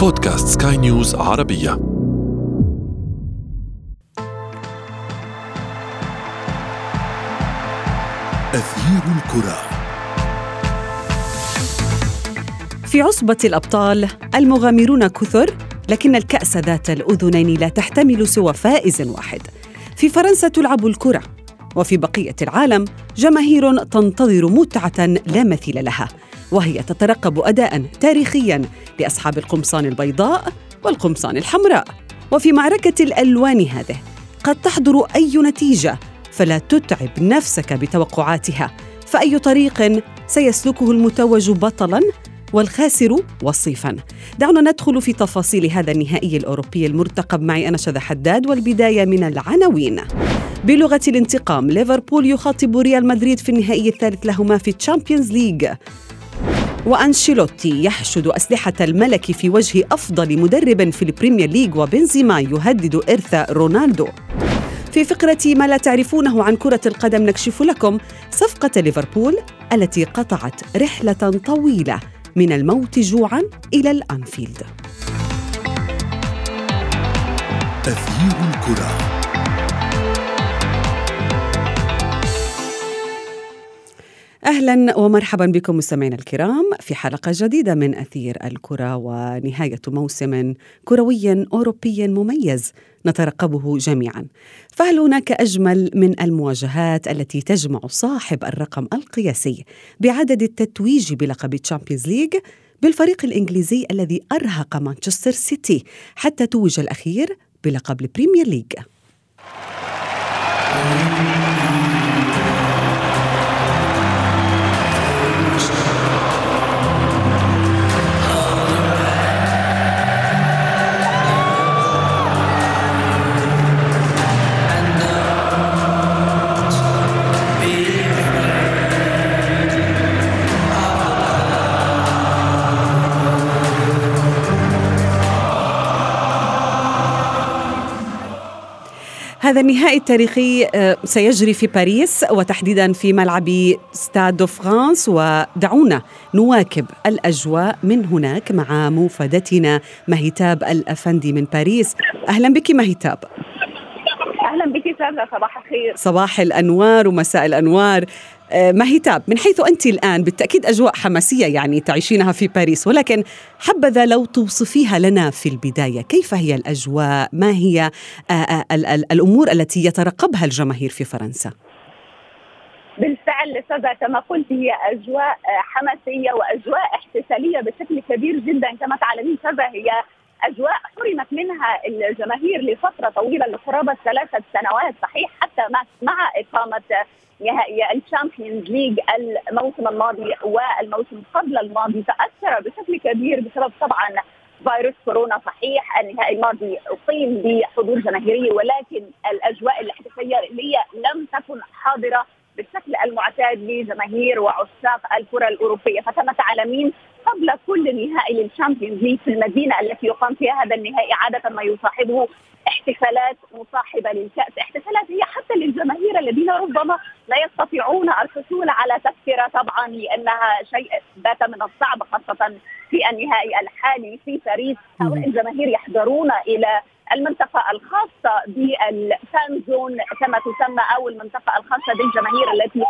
بودكاست سكاي نيوز عربية. أثير الكرة. في عصبة الأبطال المغامرون كثر لكن الكأس ذات الأذنين لا تحتمل سوى فائز واحد. في فرنسا تلعب الكرة وفي بقية العالم جماهير تنتظر متعة لا مثيل لها. وهي تترقب أداء تاريخيا لأصحاب القمصان البيضاء والقمصان الحمراء. وفي معركة الألوان هذه قد تحضر أي نتيجة فلا تتعب نفسك بتوقعاتها. فأي طريق سيسلكه المتوج بطلاً والخاسر وصيفا. دعونا ندخل في تفاصيل هذا النهائي الأوروبي المرتقب معي أنا شذى حداد والبداية من العناوين. بلغة الانتقام ليفربول يخاطب ريال مدريد في النهائي الثالث لهما في Champions League وأنشيلوتي يحشد أسلحة الملك في وجه أفضل مدرب في البريمير ليج وبنزيما يهدد إرث رونالدو. في فقرة ما لا تعرفونه عن كرة القدم نكشف لكم صفقة ليفربول التي قطعت رحلة طويلة من الموت جوعا إلى الأنفيلد. أثير الكرة. أهلا ومرحبا بكم مستمعينا الكرام في حلقة جديدة من أثير الكرة ونهاية موسم كروي أوروبي مميز نترقبه جميعا. فهل هناك أجمل من المواجهات التي تجمع صاحب الرقم القياسي بعدد التتويج بلقب تشامبيونز ليج بالفريق الإنجليزي الذي أرهق مانشستر سيتي حتى توج الأخير بلقب البريمير ليج. هذا النهائي التاريخي آه، سيجري في باريس وتحديدا في ملعب ستاد دو فرانس ودعونا نواكب الأجواء من هناك مع موفدتنا مهتاب الأفندي من باريس. أهلا بك مهتاب أهلا بك ساره صباح الخير. صباح الأنوار ومساء الأنوار. مهتاب من حيث أنت الآن بالتأكيد أجواء حماسية يعني تعيشينها في باريس ولكن حبذا لو توصفيها لنا في البداية كيف هي الأجواء؟ ما هي آه، آه، الأمور التي يترقبها الجماهير في فرنسا؟ بالفعل ساره كما قلت هي أجواء حماسية وأجواء احتفالية بشكل كبير جدا. كما تعلمين ساره هي أجواء حرمت منها الجماهير لفترة طويلة لقرابة ثلاثة سنوات صحيح حتى مع إقامة نهائي الشامبيونز ليج الموسم الماضي والموسم قبل الماضي تأثر بشكل كبير بسبب طبعا فيروس كورونا. صحيح النهائي الماضي أقيم بحضور جماهيري ولكن الأجواء الاحتفالية لم تكن حاضرة بالشكل المعتاد لجماهير وعشاق الكرة الأوروبية. فكما تعلمين قبل كل نهائي للشامبيونز ليج في المدينة التي يقام فيها هذا النهائي عادة ما يصاحبه احتفالات مصاحبة للكأس، احتفالات هي حتى للجماهير الذين ربما لا يستطيعون الحصول على تذكرة طبعا لأنها شيء بات من الصعب خاصة في النهائي الحالي في باريس، هؤلاء الجماهير يحضرون إلى المنطقة الخاصة بالفان زون كما تسمى أو المنطقة الخاصة بالجماهير التي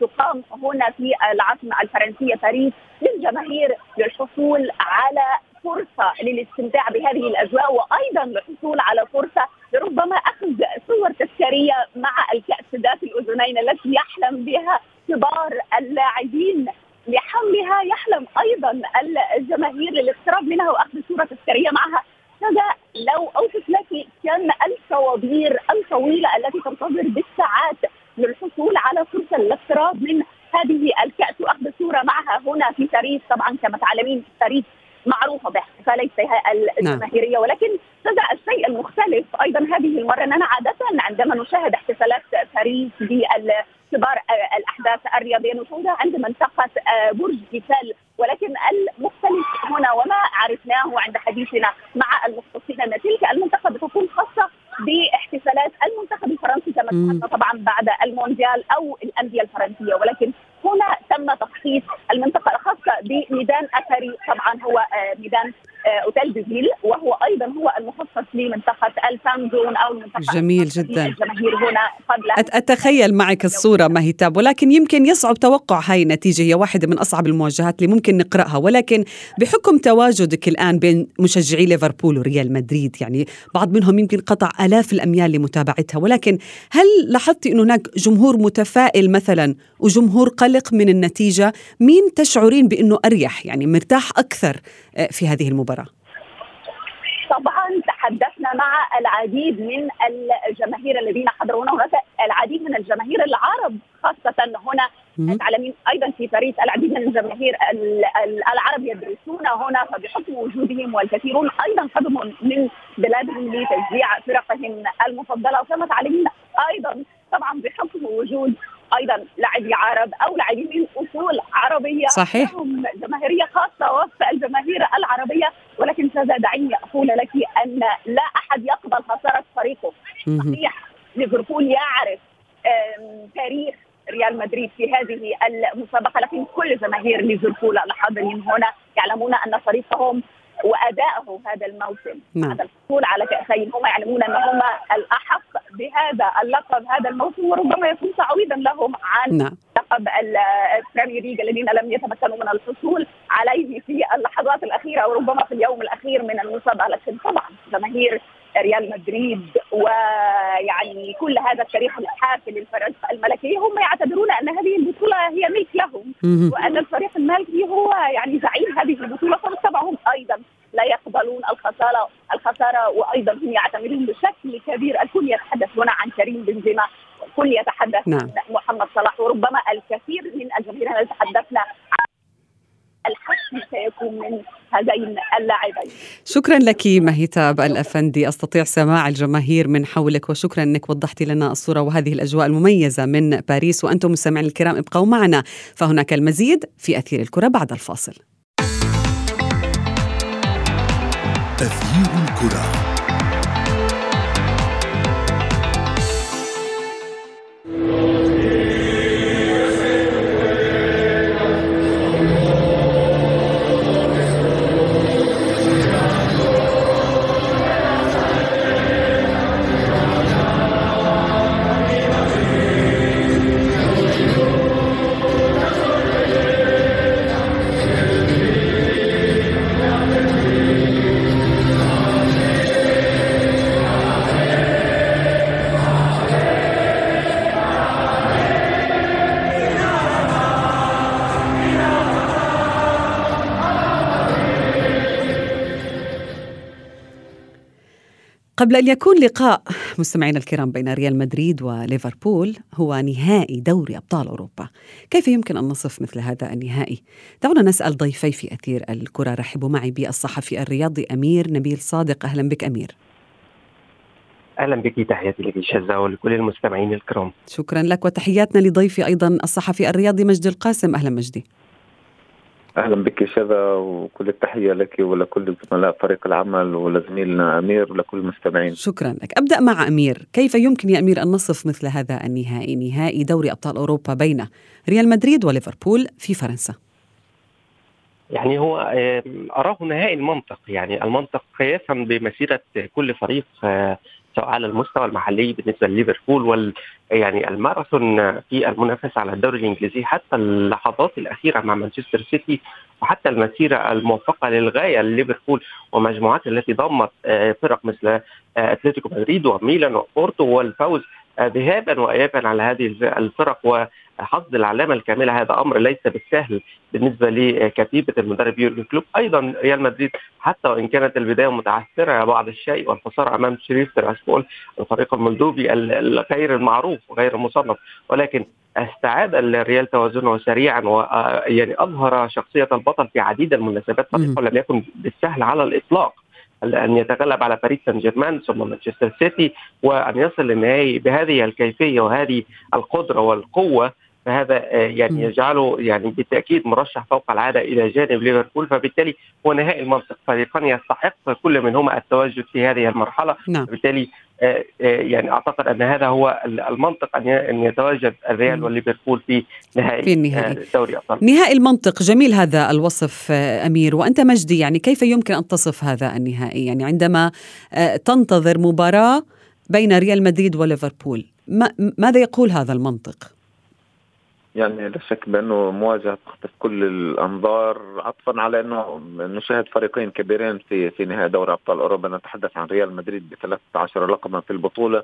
تقام هنا في العاصمة الفرنسية باريس للجماهير للحصول على فرصة للاستمتاع بهذه الأجواء وأيضا للحصول على فرصة لربما أخذ صور تذكارية مع الكأس ذات الأذنين التي يحلم بها كبار اللاعبين. لحملها يحلم أيضا الجماهير للاقتراب منها وأخذ صورة تذكارية معها هذا لو أوصف لك كم الطوابير الطويلة التي تنتظر بالساعات للحصول على فرصة للاقتراب من هذه الكأس. وأخذ صوره معها هنا في باريس طبعا كما تعلمين باريس معروفه باحتفالاتها الجماهيريه نعم. ولكن هذا الشيء المختلف أيضا هذه المرة. اننا عادة عندما نشاهد احتفالات باريس كبار الأحداث الرياضية نشاهدها عند منطقة برج إيفل. ولكن المختلف هنا وما عرفناه عند حديثنا مع المختصين ان تلك المنطقة بتكون خاصه باحتفالات كما طبعا بعد المونديال أو الانديه الفرنسيه ولكن هنا تم تخصيص المنطقة الخاصه بميدان اثري طبعا هو ميدان اوتيل دي فيل وهو أيضا هو المخصص لمنطقه ال fan zone أو المنطقة جميل جدا. الجماهير هنا قبل أتخيل معك الصورة مهتاب ولكن يمكن يصعب توقع هاي النتيجة هي واحدة من أصعب المواجهات اللي ممكن نقرأها ولكن بحكم تواجدك الآن بين مشجعي ليفربول وريال مدريد يعني بعض منهم يمكن قطع آلاف الأميال لمتابعتها ولكن هل لاحظتي انه هناك جمهور متفائل مثلا وجمهور قلق من النتيجة؟ مين تشعرين بإنه أريح يعني مرتاح أكثر آه، في هذه المباراة؟ طبعا تحدثنا مع العديد من الجماهير الذين حضروا هنا هناك العديد من الجماهير العرب خاصة هنا تعلمين أيضا في باريس العديد من الجماهير العرب يدرسون هنا فبحكم وجودهم والكثيرون أيضا قدموا من بلادهم لتشجيع فرقهم المفضلة وكما تعلمين أيضا طبعا بحكم وجود أيضا لاعبي عرب أو لاعبين من أصول عربية. صحيح. لهم جماهيرية خاصة وسط الجماهير العربية ولكن ساذا دعيني أقول لك أن لا أحد يقبل خسارة فريقه. صحيح ليفربول يعرف تاريخ ريال مدريد في هذه المسابقة لكن كل جماهير ليفربول الحاضرين هنا يعلمون أن فريقهم وادائه هذا الموسم. نعم. هذا الحصول على كاسين هم يعلمون ان هم الأحق. بهذا اللقب هذا الموسم وربما يكون تعويضا لهم عن نعم. لقب البريمير ليج الذين لم يتمكنوا من الحصول عليه في اللحظات الأخيرة وربما في اليوم الأخير من المسابقة. لكن طبعا جماهير ريال مدريد ويعني كل هذا التاريخ الحافل للفريق الملكي هم يعتبرون أن هذه البطولة هي ملك لهم وأن الفريق الملكي هو يعني زعيم هذه البطولة فبالطبع هم أيضا. لا يقبلون الخسارة الخسارة وأيضا هم يعتمدون بشكل كبير الكل يتحدث هنا عن كريم بنزيما الكل يتحدث نعم. محمد صلاح وربما الكثير من الجماهير تحدثنا عن الحسم سيكون من هذين اللاعبين شكرا لك مهيتاب الأفندي أستطيع سماع الجماهير من حولك وشكرا أنك وضحتي لنا الصورة وهذه الأجواء المميزة من باريس وأنتم مستمعين الكرام ابقوا معنا فهناك المزيد في أثير الكرة بعد الفاصل أثير الكرة. قبل أن يكون لقاء مستمعينا الكرام بين ريال مدريد وليفربول هو نهائي دوري أبطال أوروبا. كيف يمكن أن نصف مثل هذا النهائي؟ دعونا نسأل ضيفي في أثير الكرة رحبوا معي بالصحفي الرياضي أمير نبيل صادق. أهلا بك أمير. أهلا بك تحياتي لك شذا ولكل المستمعين الكرام. شكرا لك وتحياتنا لضيفي أيضا الصحفي الرياضي مجدي القاسم. أهلا مجدي. أهلا بك شذا وكل التحية لك ولكل زملاء فريق العمل ولزميلنا أمير ولكل المستمعين. شكرا لك، أبدأ مع أمير، كيف يمكن يا أمير أن نصف مثل هذا النهائي، نهائي دوري أبطال أوروبا بين ريال مدريد وليفربول في فرنسا؟ يعني هو أراه نهائي المنطق، يعني المنطق قياسا بمسيرة كل فريق آه، سواء على المستوى المحلي بالنسبة لليفربول وال يعني الماراثون في المنافسه على الدوري الإنجليزي حتى اللحظات الأخيرة مع مانشستر سيتي وحتى المسيرة الموفقة للغاية لليفربول ومجموعات التي ضمت آه، فرق مثل آه، أتلتيكو مدريد وميلان وبورتو والفوز ذهابا وايابا على هذه الفرق وحصد العلامة الكاملة. هذا أمر ليس بالسهل بالنسبة لكتيبة المدرب يورجن كلوب. أيضا ريال مدريد حتى وإن كانت البداية متعثرة بعض الشيء والخساره أمام شريف تراسبول الفريق المولدوفي الغير المعروف وغير المصنف ولكن استعاد الريال توازنه سريعا ويعني أظهر شخصية البطل في عديد المناسبات فريقه لم يكن بالسهل على الإطلاق. ان يتغلب على باريس سان جيرمان ثم مانشستر سيتي وأن يصل للنهائي بهذه الكيفية وهذه القدرة والقوة فهذا يعني يجعله يعني بالتأكيد مرشح فوق العادة إلى جانب ليفربول فبالتالي هو نهائي المنطق. فريقان يستحق كل منهما التواجد في هذه المرحلة. نعم. بالتالي يعني أعتقد أن هذا هو المنطق أن يتواجد الريال والليفربول في نهائي في النهائي. دوري أبطال. نهائي المنطق. جميل هذا الوصف أمير. وأنت مجدي يعني كيف يمكن أن تصف هذا النهائي؟ يعني عندما تنتظر مباراة بين ريال مدريد وليفربول ما ماذا يقول هذا المنطق؟ يعني لا شك بأنه مواجهة تخطف كل الأنظار عطفا على أنه نشاهد فريقين كبيرين في في نهائي دوري أبطال أوروبا. نتحدث عن ريال مدريد ب 13 لقبا في البطولة.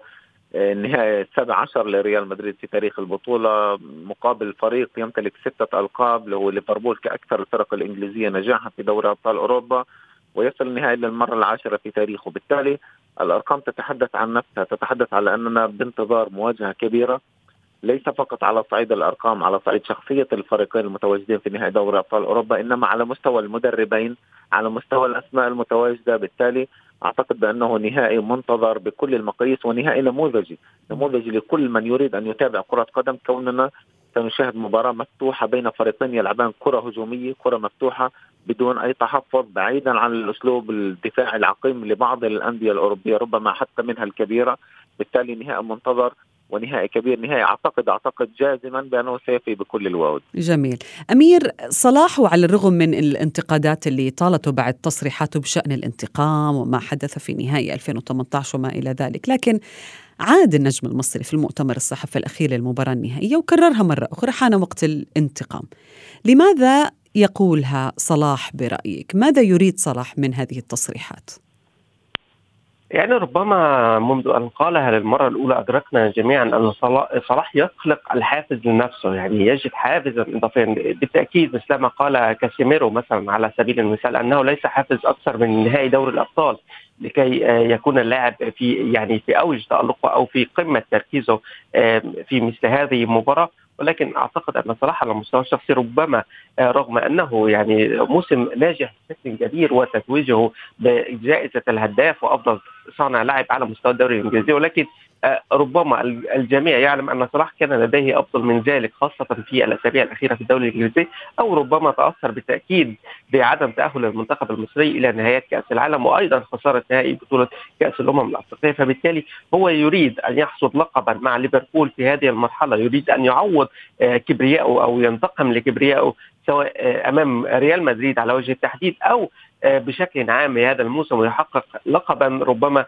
النهائي السابع عشر لريال مدريد في تاريخ البطولة. مقابل فريق يمتلك ستة ألقاب اللي هو ليفربول كأكثر الفرق الإنجليزية نجاحا في دوري أبطال أوروبا. ويصل النهائي للمرة العاشرة في تاريخه. بالتالي الأرقام تتحدث عن نفسها تتحدث على أننا بانتظار مواجهة كبيرة. ليس فقط على صعيد الأرقام على صعيد شخصية الفريقين المتواجدين في نهائي دوري أبطال أوروبا إنما على مستوى المدربين على مستوى الأسماء المتواجدة. بالتالي أعتقد بأنه نهائي منتظر بكل المقاييس ونهائي نموذجي نموذجي لكل من يريد أن يتابع كرة قدم كوننا سنشاهد مباراة مفتوحة بين فريقين يلعبان كرة هجومية كرة مفتوحة بدون أي تحفظ بعيدا عن الأسلوب الدفاعي العقيم لبعض الأندية الأوروبية ربما حتى منها الكبيرة. بالتالي نهائي منتظر ونهائي كبير نهائي اعتقد أعتقد جازما بأنه سيفي بكل الوعود. جميل. أمير صلاح وعلى الرغم من الانتقادات اللي طالته بعد تصريحاته بشأن الانتقام وما حدث في نهائي 2018 وما إلى ذلك، لكن عاد النجم المصري في المؤتمر الصحفي الأخير للمباراة النهائية وكررها مرة أخرى حان وقت الانتقام. لماذا يقولها صلاح برأيك؟ ماذا يريد صلاح من هذه التصريحات؟ يعني ربما منذ أن قالها للمرة الأولى أدركنا جميعا أن صلاح يخلق الحافز لنفسه يعني يجد حافزا اضافيا بالتأكيد مثلما قال كاسيميرو مثلا على سبيل المثال أنه ليس حافز أكثر من نهائي دوري الأبطال. لكي يكون اللاعب في يعني في أوج تألقه أو في قمة تركيزه في مثل هذه المباراة. ولكن أعتقد أن صلاح على المستوى الشخصي ربما رغم أنه يعني موسم ناجح بشكل كبير وتتويجه بجائزة الهداف وأفضل صانع لاعب على مستوى الدوري الإنجليزي ولكن ربما الجميع يعلم أن صلاح كان لديه أفضل من ذلك خاصة في الأسابيع الأخيرة في الدوري الإنجليزي أو ربما تأثر بالتأكيد بعدم تأهل المنتخب المصري إلى نهايات كأس العالم وأيضا خسارة نهائي بطولة كأس الأمم الأفريقية. فبالتالي هو يريد أن يحصد لقبا مع ليفربول في هذه المرحلة يريد أن يعوض كبريائه أو ينتقم لكبريائه سواء أمام ريال مدريد على وجه التحديد أو بشكل عام هذا الموسم ويحقق لقبا ربما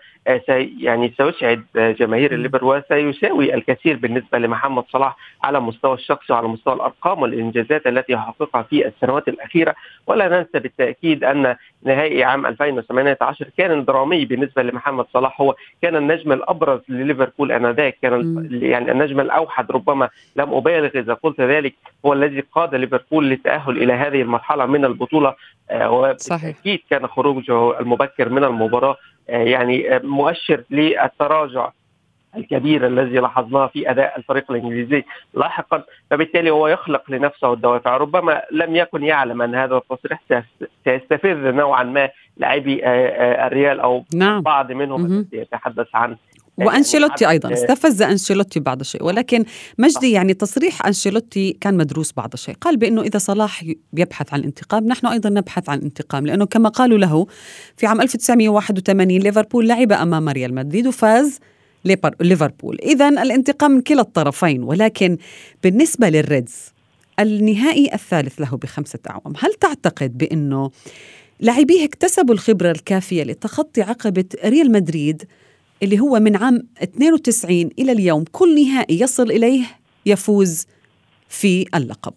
سي يعني سيسعد جماهير الليفر وسيساوي الكثير بالنسبة لمحمد صلاح على المستوى الشخصي وعلى مستوى الأرقام والإنجازات التي يحققها في السنوات الأخيرة. ولا ننسى بالتأكيد أن نهائي عام 2018 كان درامي بالنسبة لمحمد صلاح. هو كان النجم الأبرز لليفربول آنذاك كان يعني النجم الأوحد ربما. لم أبالغ إذا قلت ذلك هو الذي قاد ليفربول للتأهل إلى هذه المرحلة من البطولة. وبالتاكيد كان خروجه المبكر من المباراة يعني مؤشر للتراجع الكبير الذي لاحظناه في أداء الفريق الإنجليزي لاحقا فبالتالي هو يخلق لنفسه الدوافع. ربما لم يكن يعلم أن هذا التصريح سيستفز نوعا ما لاعبي الريال أو نعم. بعض منهم الذي يتحدث عن وأنشيلوتي أيضا. استفز أنشيلوتي بعض الشيء ولكن مجدي يعني تصريح أنشيلوتي كان مدروس بعض الشيء قال بأنه إذا صلاح يبحث عن الانتقام نحن أيضا نبحث عن الانتقام لأنه كما قالوا له في عام 1981 ليفربول لعب أمام ريال مدريد وفاز ليفربول. اذا الانتقام من كلا الطرفين ولكن بالنسبة للريدز النهائي الثالث له بخمسة أعوام. هل تعتقد بأنه لاعبيه اكتسبوا الخبرة الكافية لتخطي عقبة ريال مدريد اللي هو من عام 92 إلى اليوم كل نهائي يصل إليه يفوز في اللقب.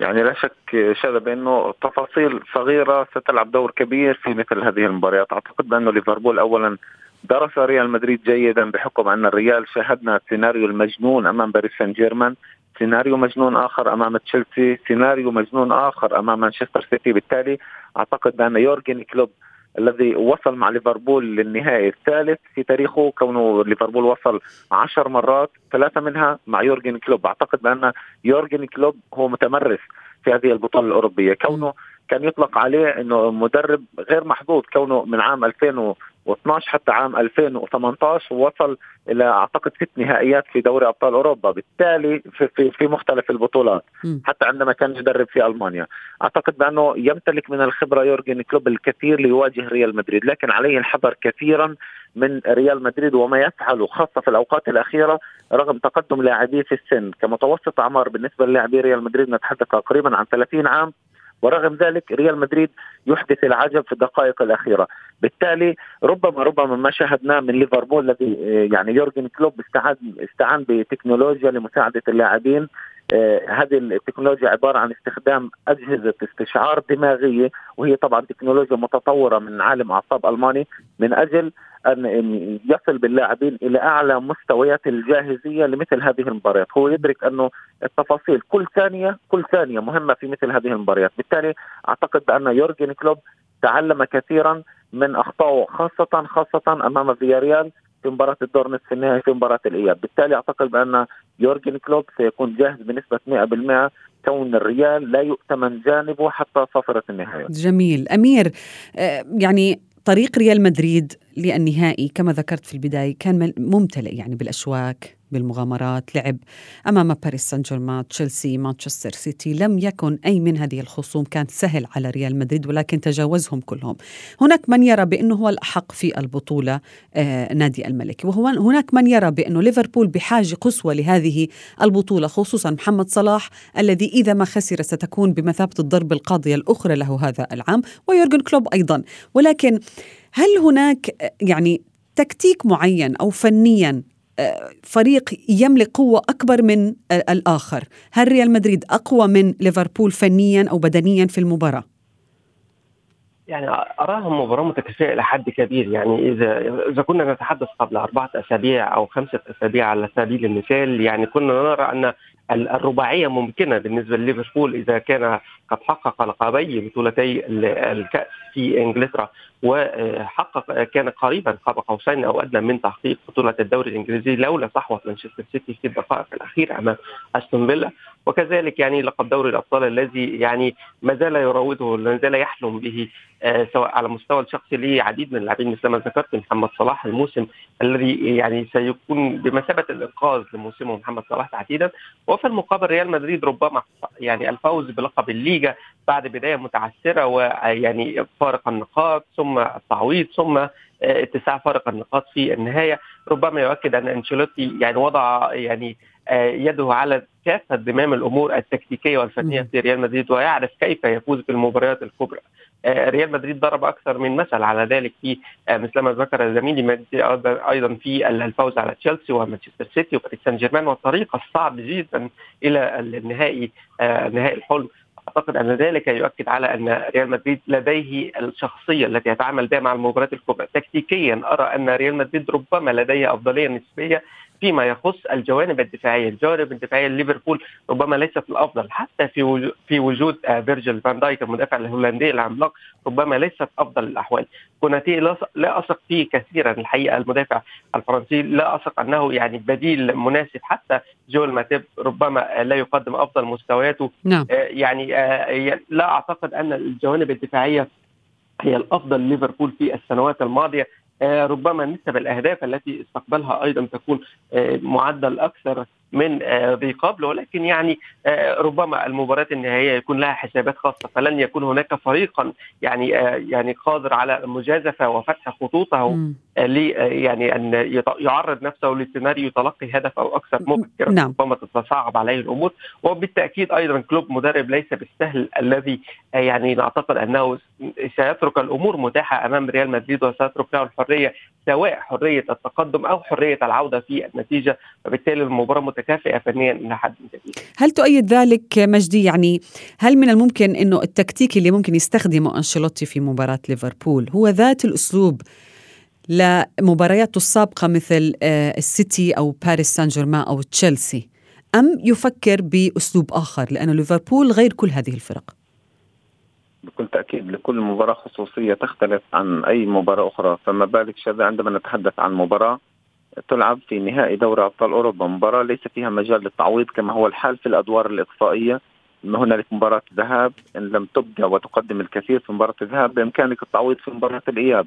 يعني لا شك شذا بأنه تفاصيل صغيرة ستلعب دور كبير في مثل هذه المباريات، أعتقد بانه ليفربول اولا درس ريال مدريد جيدا بحكم أن الريال شاهدنا سيناريو المجنون أمام باريس سان جيرمان، سيناريو مجنون آخر أمام تشيلسي، سيناريو مجنون آخر أمام مانشستر سيتي، بالتالي أعتقد بأن يورجن كلوب الذي وصل مع ليفربول للنهائي الثالث في تاريخه كونه ليفربول وصل عشر مرات ثلاثة منها مع يورجن كلوب. أعتقد بأن يورجن كلوب هو متمرس في هذه البطولة الأوروبية. كونه كان يطلق عليه إنه مدرب غير محظوظ كونه من عام 2012 حتى عام 2018 ووصل إلى أعتقد ست نهائيات في دوري أبطال أوروبا بالتالي في في, في مختلف البطولات م. حتى عندما كان يدرب في ألمانيا أعتقد بأنه يمتلك من الخبرة يورجن كلوب الكثير ليواجه ريال مدريد لكن عليه الحذر كثيرا من ريال مدريد وما يفعله خاصه في الأوقات الأخيرة رغم تقدم لاعبيه في السن كمتوسط أعمار بالنسبة للاعبي ريال مدريد نتحدث تقريبا عن 30 عام ورغم ذلك ريال مدريد يحدث العجب في الدقائق الأخيرة، بالتالي ربما ربما ما شاهدناه من ليفربول الذي يعني يورجن كلوب استعان بتكنولوجيا لمساعدة اللاعبين آه هذه التكنولوجيا عبارة عن استخدام أجهزة استشعار دماغية وهي طبعا تكنولوجيا متطورة من عالم أعصاب ألماني من أجل أن يصل باللاعبين إلى أعلى مستويات الجاهزية لمثل هذه المباريات، هو يدرك أنه التفاصيل كل ثانية كل ثانية مهمة في مثل هذه المباريات، بالتالي أعتقد بأن يورجن كلوب تعلم كثيرا من أخطائه خاصة خاصة أمام فياريال في مباراة الدور نصف النهائي في مباراة الإياب. بالتالي أعتقد بأن يورجن كلوب سيكون جاهز بنسبة 100% كون الريال لا يؤتمن جانبه حتى صفرة النهاية. جميل. أمير آه، يعني طريق ريال مدريد للنهائي كما ذكرت في البداية كان ممتلئ يعني بالأشواك. بالمغامرات لعب أمام باريس سان جيرمان تشيلسي مانشستر سيتي لم يكن أي من هذه الخصوم كان سهل على ريال مدريد ولكن تجاوزهم كلهم. هناك من يرى بأنه هو الأحق في البطولة آه نادي الملكي وهو هناك من يرى بأنه ليفربول بحاجة قصوى لهذه البطولة خصوصا محمد صلاح الذي إذا ما خسر ستكون بمثابة الضرب القاضية الأخرى له هذا العام ويورجن كلوب أيضا. ولكن هل هناك يعني تكتيك معين أو فنيا فريق يملك قوة أكبر من الآخر. هل ريال مدريد أقوى من ليفربول فنيا أو بدنيا في المباراة؟ يعني اراها مباراة متكافئة إلى حد كبير. يعني اذا إذا كنا نتحدث قبل أربعة أسابيع أو خمسة أسابيع على سبيل المثال يعني كنا نرى أن الرباعية ممكنة بالنسبة لليفربول إذا كان قد حقق لقبي بطولتي الكأس. في إنجلترا وحقق كان قريبا قاب قوسين أو أدنى من تحقيق بطولة الدوري الإنجليزي لولا صحوة مانشستر سيتي في الدقائق الأخيرة أمام أستون فيلا. وكذلك يعني لقب دوري الأبطال الذي يعني ما زال يراوده ما زال يحلم به آه، سواء على المستوى الشخصي لعديد من اللاعبين مثل ما ذكرت محمد صلاح الموسم الذي يعني سيكون بمثابة الإنقاذ لموسمه محمد صلاح تحديدا. وفي المقابل ريال مدريد ربما يعني الفوز بلقب الليغا بعد بداية متعثرة ويعني فارق النقاط ثم التعويض ثم آه، اتساع فارق النقاط في النهاية. ربما يؤكد أن أنشيلوتي يعني وضع يعني آه، يده على كافة دمام الأمور التكتيكية والفنية في ريال مدريد ويعرف كيف يفوز بالمباريات الكبرى. آه، ريال مدريد ضرب أكثر من مثل على ذلك في مثلما ذكر زميلي أيضا في الفوز على تشيلسي ومانشستر سيتي وباريس سان جيرمان والطريق الصعب جدا إلى النهائي نهائي الحلم. أعتقد أن ذلك يؤكد على أن ريال مدريد لديه الشخصية التي يتعامل بها مع المباريات الكبرى، تكتيكيا أرى أن ريال مدريد ربما لديه أفضلية نسبية فيما يخص الجوانب الدفاعية، الجوانب الدفاعية ليفربول ربما ليست الأفضل حتى في في وجود آه، فيرجيل فان دايك المدافع الهولندي العملاق ربما ليست أفضل الأحوال، كوناتي لا أثق فيه كثيرا الحقيقة المدافع الفرنسي لا أثق أنه يعني بديل مناسب حتى جول ماتيب ربما لا يقدم أفضل مستوياته. نعم. آه، يعني آه، لا أعتقد أن الجوانب الدفاعية هي الأفضل ليفربول في السنوات الماضية. ربما نسب الأهداف التي استقبلها أيضا تكون آه، معدل أكثر من آه، ذي قبل ولكن يعني ربما المباراة النهائية يكون لها حسابات خاصة. فلن يكون هناك فريقا يعني يعني قادر على المجازفه وفتح خطوطه ل يعني أن يعرض نفسه لسيناريو تلقي هدف أو أكثر مبكرا. نعم. ربما تتصاعب عليه الأمور. وبالتأكيد أيضا كلوب مدرب ليس بالسهل الذي يعني نعتقد أنه سيترك الأمور متاحة أمام ريال مدريد وسيترك له الحرية سواء حرية التقدم أو حرية العودة في النتيجة. وبالتالي المباراة متكافئه فنيا إلى حد كبير. هل تؤيد ذلك مجدي يعني هل من الممكن إنه التكتيك اللي ممكن يستخدمه أنشيلوتي في مباراة ليفربول هو ذات الأسلوب لمبارياته السابقة مثل آه، السيتي أو باريس سان جيرمان أو تشيلسي أم يفكر بأسلوب آخر لأنه ليفربول غير كل هذه الفرق؟ بكل تأكيد لكل مباراة خصوصية تختلف عن أي مباراة أخرى فما بالك شذا عندما نتحدث عن مباراة تلعب في نهائي دوري أبطال أوروبا. مباراة ليس فيها مجال للتعويض كما هو الحال في الأدوار الإقصائية. هنالك مباراة ذهاب إن لم تبدأ وتقدم الكثير في مباراة الذهاب بإمكانك التعويض في مباراة الإياب.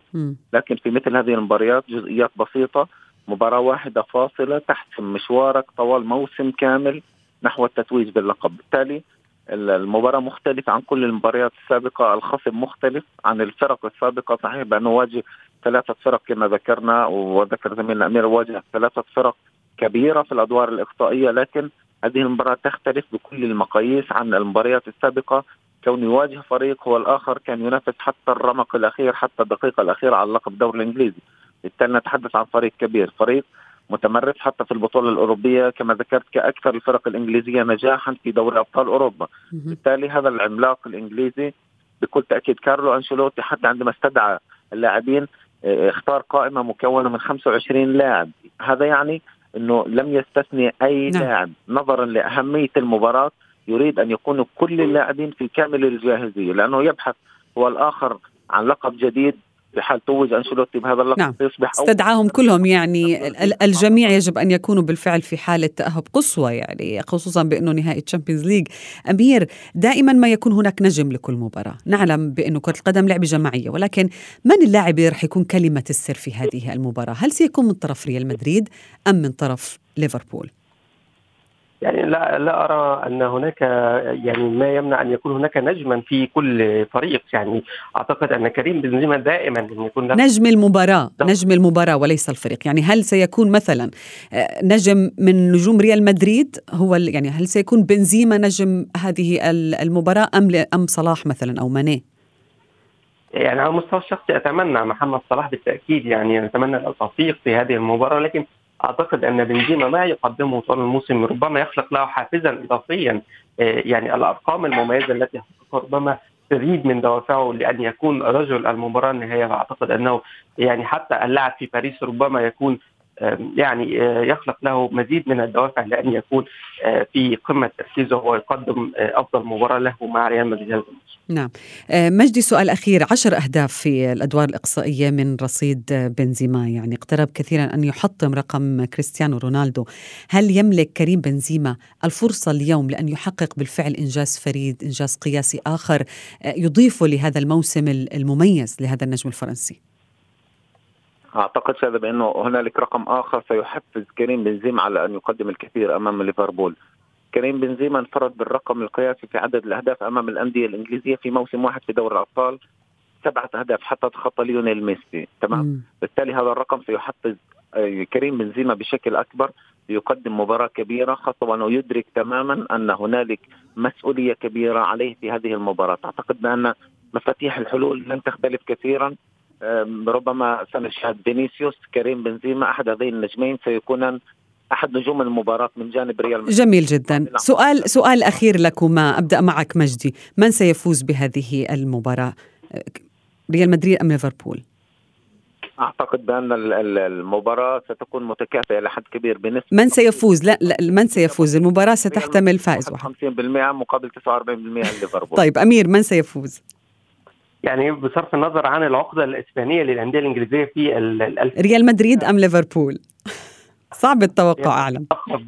لكن في مثل هذه المباريات جزئيات بسيطة. مباراة واحدة فاصلة تحسم مشوارك طوال موسم كامل نحو التتويج باللقب. بالتالي المباراة مختلفة عن كل المباريات السابقة الخصم مختلف عن الفرق السابقة. صحيح بأنه واجه ثلاثة فرق كما ذكرنا وذكر زميلنا أمير واجه ثلاثة فرق كبيرة في الأدوار الإقصائية لكن هذه المباراة تختلف بكل المقاييس عن المباريات السابقة. كون يواجه فريق هو الآخر كان ينافس حتى الرمق الأخير حتى الدقيقة الأخيرة على لقب الدوري الإنجليزي. بالتالي نتحدث عن فريق كبير فريق متمرس حتى في البطولة الأوروبية كما ذكرت كأكثر الفرق الإنجليزية نجاحا في دوري أبطال أوروبا. بالتالي هذا العملاق الإنجليزي بكل تأكيد كارلو أنشيلوتي حتى عندما استدعى اللاعبين آه، اختار قائمة مكونة من 25 لاعب هذا يعني إنه لم يستثني أي نعم. لاعب نظرا لأهمية المباراة يريد أن يكونوا كل اللاعبين في كامل الجاهزية لأنه يبحث هو الآخر عن لقب جديد في حال توج أنشيلوتي بهذا اللقب نعم. سيصبح استدعاهم كلهم يعني ال- الجميع يجب أن يكونوا بالفعل في حالة تأهب قصوى يعني خصوصا بأنه نهائي تشامبيونز ليج أمير دائما ما يكون هناك نجم لكل مباراة. نعلم بأنه كرة القدم لعبة جماعية ولكن من اللاعب اللي رح يكون كلمة السر في هذه المباراة؟ هل سيكون من طرف ريال مدريد أم من طرف ليفربول؟ يعني لا لا أرى أن هناك يعني ما يمنع أن يكون هناك نجما في كل فريق. يعني أعتقد أن كريم بنزيما دائما يكون نجم المباراة نعم. نجم المباراة وليس الفريق. يعني هل سيكون مثلا آه، نجم من نجوم ريال مدريد هو يعني هل سيكون بنزيما نجم هذه ال- المباراة أم ل- أم صلاح مثلا أو ماني؟ يعني على المستوى الشخصي أتمنى محمد صلاح بالتأكيد. يعني نتمنى التوفيق في هذه المباراة لكن أعتقد أن بنزيما ما يقدمه طوال الموسم ربما يخلق له حافزا اضافيا آه، يعني الأرقام المميزة التي حققها ربما تزيد من دوافعه لأن يكون رجل المباراة النهائية. واعتقد أنه يعني حتى اللاعب في باريس ربما يكون يعني آه، يخلق له مزيد من الدوافع لأن يكون آه، في قمة تركيزه ويقدم آه، أفضل مباراة له مع ريال مدريد. نعم. مجدي سؤال أخير. عشر أهداف في الأدوار الإقصائية من رصيد بنزيما يعني اقترب كثيرا أن يحطم رقم كريستيانو رونالدو. هل يملك كريم بنزيما الفرصة اليوم لأن يحقق بالفعل إنجاز فريد إنجاز قياسي آه، يضيفه لهذا الموسم ال- المميز لهذا النجم الفرنسي؟ أعتقد هذا بانه هنالك رقم آخر سيحفز كريم بنزيما على أن يقدم الكثير أمام ليفربول. كريم بنزيما انفرد بالرقم القياسي في عدد الأهداف أمام الأندية الإنجليزية في موسم واحد في دوري الأبطال سبعة أهداف حتى تخطى ليونيل ميسي تمام؟ مم. بالتالي هذا الرقم سيحفز آه، كريم بنزيما بشكل أكبر ليقدم مباراة كبيرة خاصة وانه يدرك تماما أن هنالك مسؤولية كبيرة عليه في هذه المباراة، أعتقد بأن مفاتيح الحلول لن تختلف كثيرا ربما سنشهد فينيسيوس كريم بنزيما أحد هذين النجمين سيكونان أحد نجوم المباراة من جانب ريال مدريد. جميل جدا. سؤال سؤال أخير لكما. أبدأ معك مجدي. من سيفوز بهذه المباراة؟ آه، ريال مدريد أم ليفربول؟ أعتقد بأن ال- ال- المباراة ستكون متكافئة لحد كبير بنسبة من سيفوز؟ لا, لا من سيفوز؟ المباراة ستحتمل فائز واحد. 50% مقابل 49% ليفربول. طيب أمير من سيفوز؟ يعني بصرف النظر عن العقدة الإسبانية للأندية الإنجليزية في ال- ال- ريال مدريد أم ليفربول؟ صعب التوقع أعلم. اقرب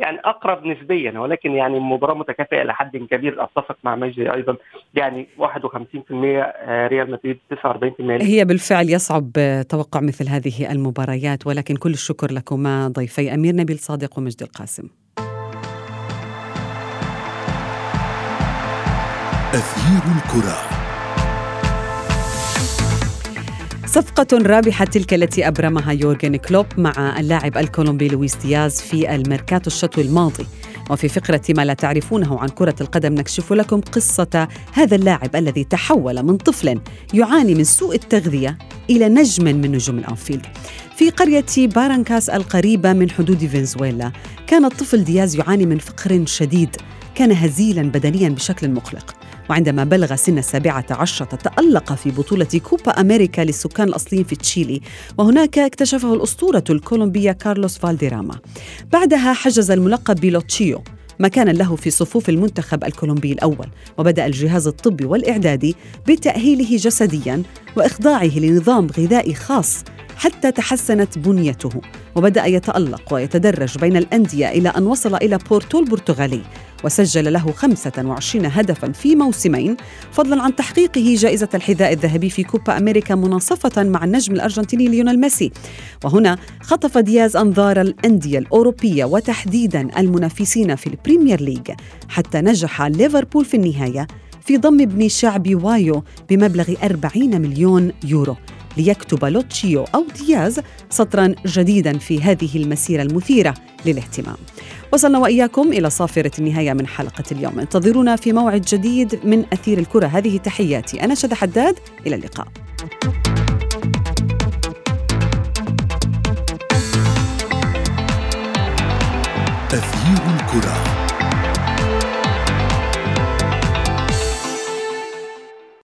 يعني أقرب نسبيا ولكن يعني مباراة متكافئة لحد كبير أتفق مع مجدي أيضا. يعني 51% آه، ريال مدريد 49% هي بالفعل يصعب توقع مثل هذه المباريات ولكن كل الشكر لكما ضيفي أمير نبيل صادق ومجدي القاسم. أثير الكرة. صفقة رابحة تلك التي أبرمها يورجن كلوب مع اللاعب الكولومبي لويس دياز في الميركاتو الشتوي الماضي. وفي فقرة ما لا تعرفونه عن كرة القدم نكشف لكم قصة هذا اللاعب الذي تحول من طفل يعاني من سوء التغذية إلى نجم من نجوم الأنفيلد. في قرية بارانكاس القريبة من حدود فنزويلا كان الطفل دياز يعاني من فقر شديد كان هزيلا بدنيا بشكل مقلق وعندما بلغ سن السابعة عشرة تألق في بطولة كوبا أمريكا للسكان الأصليين في تشيلي وهناك اكتشفه الأسطورة الكولومبية كارلوس فالديراما. بعدها حجز الملقب بلوتشو مكانا له في صفوف المنتخب الكولومبي الأول وبدأ الجهاز الطبي والإعدادي بتأهيله جسديا وإخضاعه لنظام غذائي خاص حتى تحسنت بنيته وبدأ يتألق ويتدرج بين الأندية إلى أن وصل إلى بورتو البرتغالي وسجل له 25 هدفا في موسمين فضلا عن تحقيقه جائزة الحذاء الذهبي في كوبا أمريكا مناصفة مع النجم الأرجنتيني ليونيل ميسي. وهنا خطف دياز أنظار الأندية الأوروبية وتحديدا المنافسين في ال Premier League حتى نجح ليفربول في النهاية في ضم ابن شعب وايو بمبلغ 40 مليون يورو. ليكتب لوتشو دياز سطرا جديدا في هذه المسيرة المثيرة للاهتمام. وصلنا وإياكم إلى صافرة النهاية من حلقة اليوم. انتظرونا في موعد جديد من أثير الكرة. هذه تحياتي. أنا شد حداد. إلى اللقاء. أثير الكره